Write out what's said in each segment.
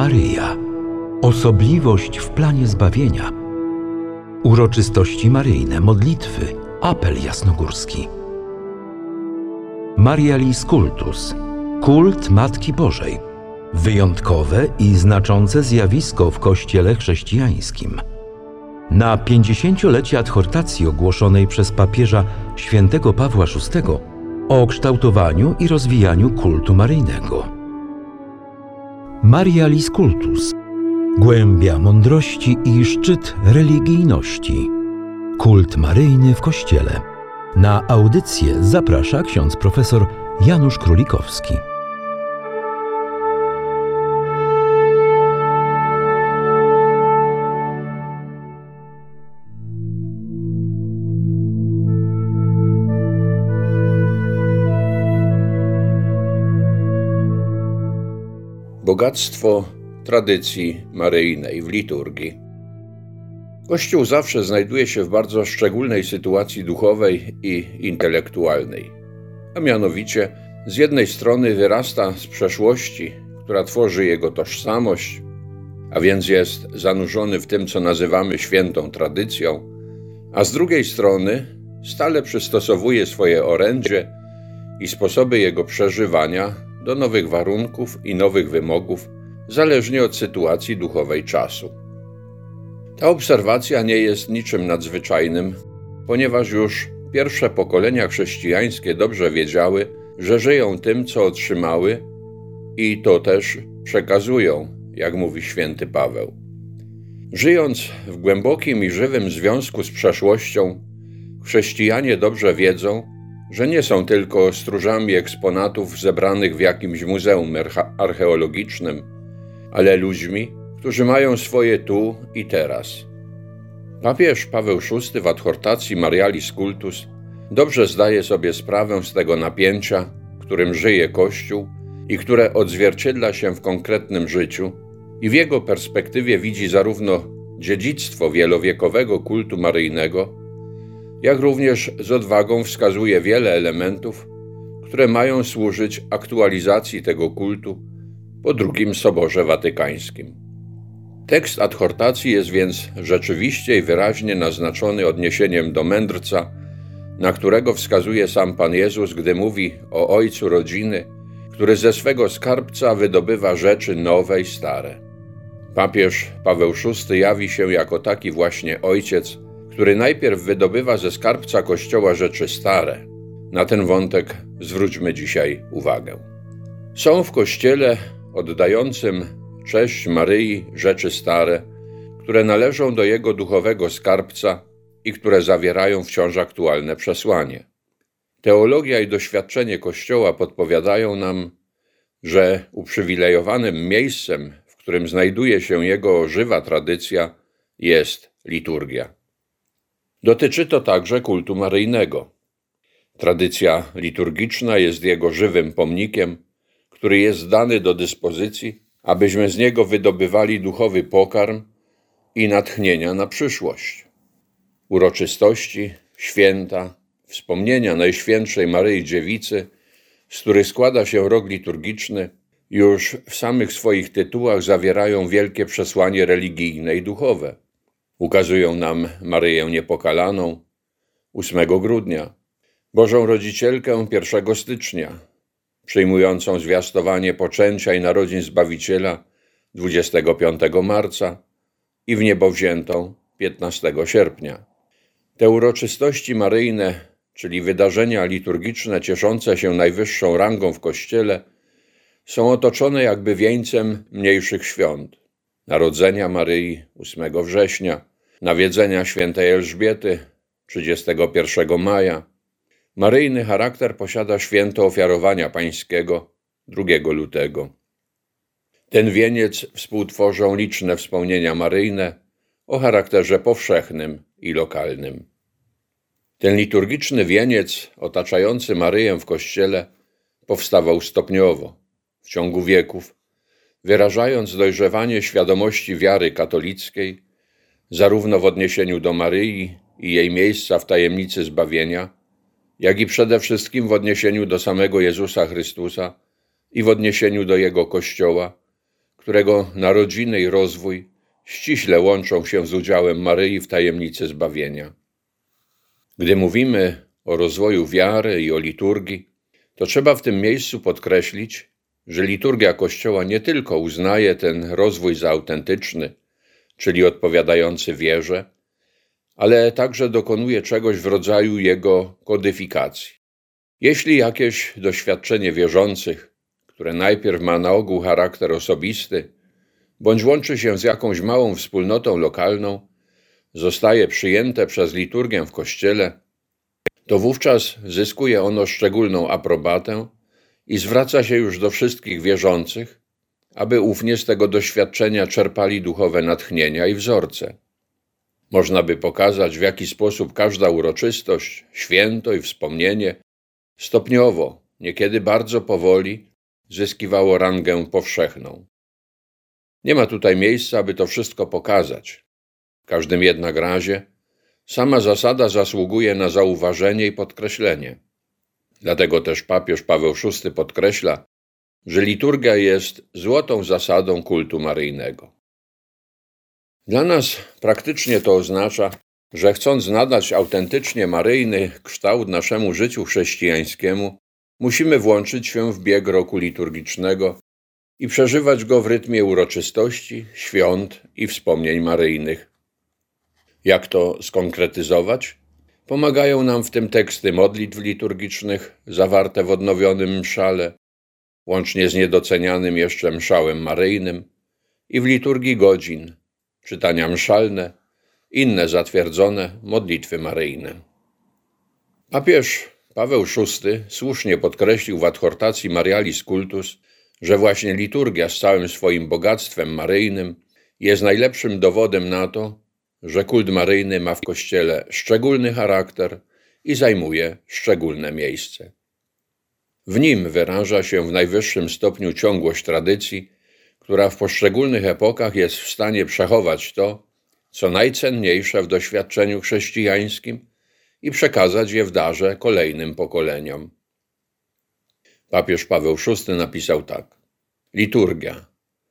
Maryja. Osobliwość w planie zbawienia. Uroczystości maryjne, modlitwy, apel jasnogórski. Marialis Cultus. Kult Matki Bożej. Wyjątkowe i znaczące zjawisko w Kościele chrześcijańskim. Na 50-lecie adhortacji ogłoszonej przez papieża świętego Pawła VI o kształtowaniu i rozwijaniu kultu maryjnego. Marialis Cultus. Głębia mądrości i szczyt religijności. Kult maryjny w Kościele. Na audycję zaprasza ksiądz profesor Janusz Królikowski. Bogactwo tradycji maryjnej w liturgii. Kościół zawsze znajduje się w bardzo szczególnej sytuacji duchowej i intelektualnej. A mianowicie, z jednej strony wyrasta z przeszłości, która tworzy jego tożsamość, a więc jest zanurzony w tym, co nazywamy świętą tradycją, a z drugiej strony stale przystosowuje swoje orędzie i sposoby jego przeżywania do nowych warunków i nowych wymogów, zależnie od sytuacji duchowej czasu. Ta obserwacja nie jest niczym nadzwyczajnym, ponieważ już pierwsze pokolenia chrześcijańskie dobrze wiedziały, że żyją tym, co otrzymały i to też przekazują, jak mówi święty Paweł. Żyjąc w głębokim i żywym związku z przeszłością, chrześcijanie dobrze wiedzą, że nie są tylko stróżami eksponatów zebranych w jakimś muzeum archeologicznym, ale ludźmi, którzy mają swoje tu i teraz. Papież Paweł VI w adhortacji Marialis Cultus dobrze zdaje sobie sprawę z tego napięcia, którym żyje Kościół i które odzwierciedla się w konkretnym życiu, i w jego perspektywie widzi zarówno dziedzictwo wielowiekowego kultu maryjnego, jak również z odwagą wskazuje wiele elementów, które mają służyć aktualizacji tego kultu po II Soborze Watykańskim. Tekst adhortacji jest więc rzeczywiście i wyraźnie naznaczony odniesieniem do mędrca, na którego wskazuje sam Pan Jezus, gdy mówi o ojcu rodziny, który ze swego skarbca wydobywa rzeczy nowe i stare. Papież Paweł VI jawi się jako taki właśnie ojciec, który najpierw wydobywa ze skarbca Kościoła rzeczy stare. Na ten wątek zwróćmy dzisiaj uwagę. Są w Kościele oddającym cześć Maryi rzeczy stare, które należą do jego duchowego skarbca i które zawierają wciąż aktualne przesłanie. Teologia i doświadczenie Kościoła podpowiadają nam, że uprzywilejowanym miejscem, w którym znajduje się jego żywa tradycja, jest liturgia. Dotyczy to także kultu maryjnego. Tradycja liturgiczna jest jego żywym pomnikiem, który jest dany do dyspozycji, abyśmy z niego wydobywali duchowy pokarm i natchnienia na przyszłość. Uroczystości, święta, wspomnienia Najświętszej Maryi Dziewicy, z których składa się rok liturgiczny, już w samych swoich tytułach zawierają wielkie przesłanie religijne i duchowe. Ukazują nam Maryję Niepokalaną 8 grudnia, Bożą Rodzicielkę 1 stycznia, przyjmującą zwiastowanie poczęcia i narodzin Zbawiciela 25 marca i w niebo wziętą 15 sierpnia. Te uroczystości maryjne, czyli wydarzenia liturgiczne cieszące się najwyższą rangą w Kościele, są otoczone jakby wieńcem mniejszych świąt. Narodzenia Maryi 8 września, nawiedzenia świętej Elżbiety 31 maja. Maryjny charakter posiada święto ofiarowania pańskiego 2 lutego. Ten wieniec współtworzą liczne wspomnienia maryjne o charakterze powszechnym i lokalnym. Ten liturgiczny wieniec otaczający Maryję w kościele powstawał stopniowo, w ciągu wieków, wyrażając dojrzewanie świadomości wiary katolickiej zarówno w odniesieniu do Maryi i jej miejsca w tajemnicy zbawienia, jak i przede wszystkim w odniesieniu do samego Jezusa Chrystusa i w odniesieniu do Jego Kościoła, którego narodziny i rozwój ściśle łączą się z udziałem Maryi w tajemnicy zbawienia. Gdy mówimy o rozwoju wiary i o liturgii, to trzeba w tym miejscu podkreślić, że liturgia Kościoła nie tylko uznaje ten rozwój za autentyczny, czyli odpowiadający wierze, ale także dokonuje czegoś w rodzaju jego kodyfikacji. Jeśli jakieś doświadczenie wierzących, które najpierw ma na ogół charakter osobisty, bądź łączy się z jakąś małą wspólnotą lokalną, zostaje przyjęte przez liturgię w kościele, to wówczas zyskuje ono szczególną aprobatę i zwraca się już do wszystkich wierzących, aby ównie z tego doświadczenia czerpali duchowe natchnienia i wzorce. Można by pokazać, w jaki sposób każda uroczystość, święto i wspomnienie stopniowo, niekiedy bardzo powoli, zyskiwało rangę powszechną. Nie ma tutaj miejsca, aby to wszystko pokazać. W każdym jednak razie sama zasada zasługuje na zauważenie i podkreślenie. Dlatego też papież Paweł VI podkreśla, że liturgia jest złotą zasadą kultu maryjnego. Dla nas praktycznie to oznacza, że chcąc nadać autentycznie maryjny kształt naszemu życiu chrześcijańskiemu, musimy włączyć się w bieg roku liturgicznego i przeżywać go w rytmie uroczystości, świąt i wspomnień maryjnych. Jak to skonkretyzować? Pomagają nam w tym teksty modlitw liturgicznych zawarte w odnowionym mszale, łącznie z niedocenianym jeszcze mszałem maryjnym i w liturgii godzin, czytania mszalne, inne zatwierdzone modlitwy maryjne. Papież Paweł VI słusznie podkreślił w adhortacji Marialis Cultus, że właśnie liturgia z całym swoim bogactwem maryjnym jest najlepszym dowodem na to, że kult maryjny ma w Kościele szczególny charakter i zajmuje szczególne miejsce. W nim wyraża się w najwyższym stopniu ciągłość tradycji, która w poszczególnych epokach jest w stanie przechować to, co najcenniejsze w doświadczeniu chrześcijańskim i przekazać je w darze kolejnym pokoleniom. Papież Paweł VI napisał tak: Liturgia,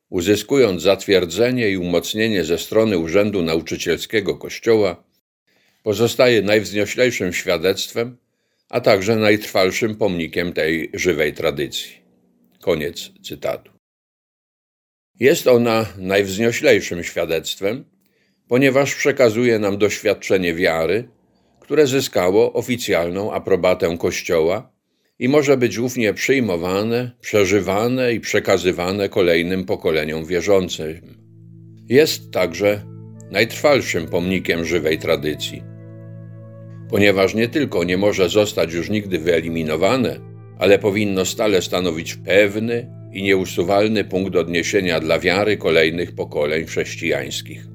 uzyskując zatwierdzenie i umocnienie ze strony Urzędu Nauczycielskiego Kościoła, pozostaje najwznioślejszym świadectwem, a także najtrwalszym pomnikiem tej żywej tradycji. Koniec cytatu. Jest ona najwznioślejszym świadectwem, ponieważ przekazuje nam doświadczenie wiary, które zyskało oficjalną aprobatę Kościoła i może być ównie przyjmowane, przeżywane i przekazywane kolejnym pokoleniom wierzącym. Jest także najtrwalszym pomnikiem żywej tradycji, ponieważ nie tylko nie może zostać już nigdy wyeliminowane, ale powinno stale stanowić pewny i nieusuwalny punkt odniesienia dla wiary kolejnych pokoleń chrześcijańskich.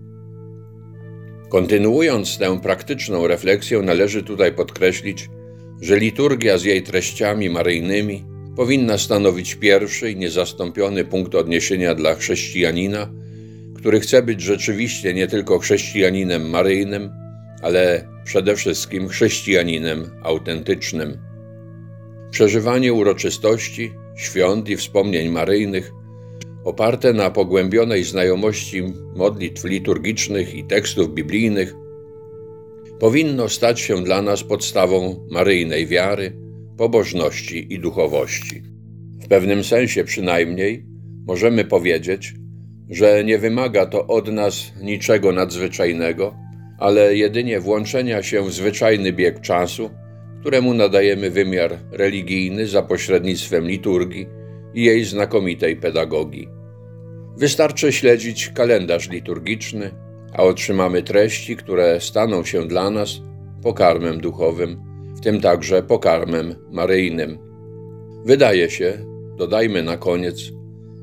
Kontynuując tę praktyczną refleksję, należy tutaj podkreślić, że liturgia z jej treściami maryjnymi powinna stanowić pierwszy i niezastąpiony punkt odniesienia dla chrześcijanina, który chce być rzeczywiście nie tylko chrześcijaninem maryjnym, ale przede wszystkim chrześcijaninem autentycznym. Przeżywanie uroczystości, świąt i wspomnień maryjnych, oparte na pogłębionej znajomości modlitw liturgicznych i tekstów biblijnych, powinno stać się dla nas podstawą maryjnej wiary, pobożności i duchowości. W pewnym sensie przynajmniej możemy powiedzieć, że nie wymaga to od nas niczego nadzwyczajnego, ale jedynie włączenia się w zwyczajny bieg czasu, któremu nadajemy wymiar religijny za pośrednictwem liturgii i jej znakomitej pedagogii. Wystarczy śledzić kalendarz liturgiczny, a otrzymamy treści, które staną się dla nas pokarmem duchowym, w tym także pokarmem maryjnym. Wydaje się, dodajmy na koniec,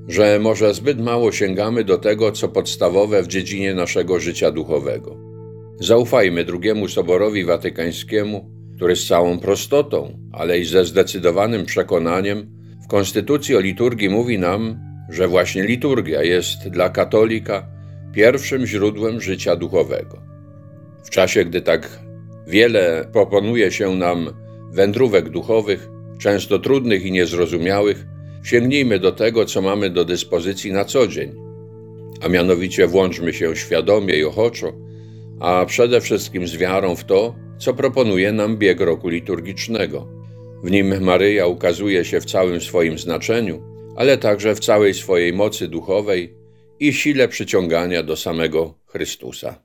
że może zbyt mało sięgamy do tego, co podstawowe w dziedzinie naszego życia duchowego. Zaufajmy drugiemu Soborowi Watykańskiemu, który z całą prostotą, ale i ze zdecydowanym przekonaniem w Konstytucji o liturgii mówi nam, że właśnie liturgia jest dla katolika pierwszym źródłem życia duchowego. W czasie, gdy tak wiele proponuje się nam wędrówek duchowych, często trudnych i niezrozumiałych, sięgnijmy do tego, co mamy do dyspozycji na co dzień, a mianowicie włączmy się świadomie i ochoczo, a przede wszystkim z wiarą w to, co proponuje nam bieg roku liturgicznego. W nim Maryja ukazuje się w całym swoim znaczeniu, ale także w całej swojej mocy duchowej i sile przyciągania do samego Chrystusa.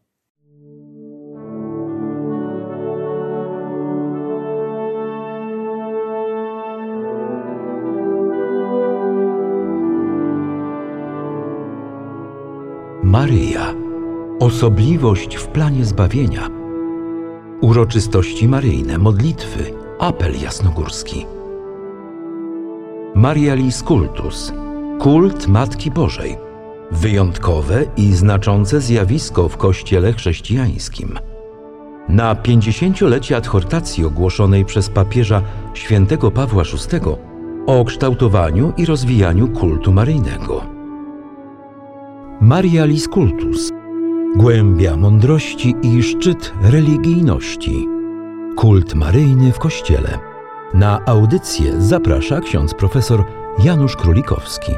Maryja. Osobliwość w planie zbawienia. Uroczystości maryjne, modlitwy, apel jasnogórski. Marialis Cultus. Kult Matki Bożej. Wyjątkowe i znaczące zjawisko w Kościele chrześcijańskim. Na 50-lecie adhortacji ogłoszonej przez papieża świętego Pawła VI o kształtowaniu i rozwijaniu kultu maryjnego. Marialis Cultus. Głębia mądrości i szczyt religijności. Kult maryjny w Kościele. Na audycję zaprasza ksiądz profesor Janusz Królikowski.